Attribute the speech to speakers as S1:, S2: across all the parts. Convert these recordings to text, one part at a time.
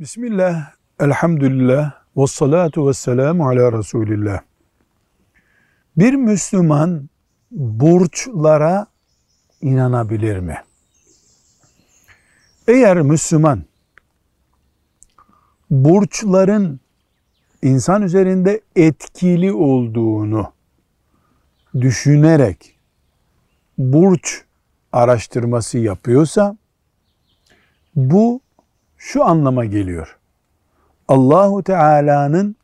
S1: Bismillah, elhamdülillah, ve salatu ve selamu ala Resulillah. Bir Müslüman burçlara inanabilir mi? Eğer Müslüman burçların insan üzerinde etkili olduğunu düşünerek burç araştırması yapıyorsa bu şu anlama geliyor. Allahu Teala'nın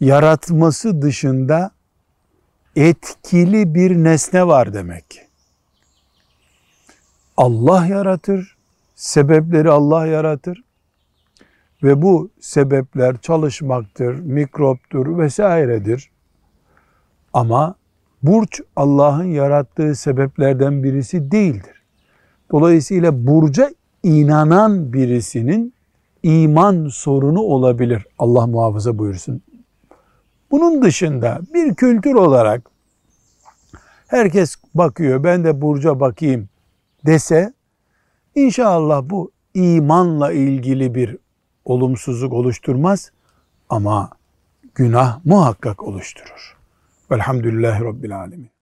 S1: yaratması dışında etkili bir nesne var demek. Allah yaratır, sebepleri Allah yaratır ve bu sebepler çalışmaktır, mikroptur vesairedir. Ama burç Allah'ın yarattığı sebeplerden birisi değildir. Dolayısıyla burca inanan birisinin iman sorunu olabilir. Allah muhafaza buyursun. Bunun dışında bir kültür olarak herkes bakıyor ben de burca bakayım dese inşallah bu imanla ilgili bir olumsuzluk oluşturmaz ama günah muhakkak oluşturur. Velhamdülillahi Rabbil Alemin.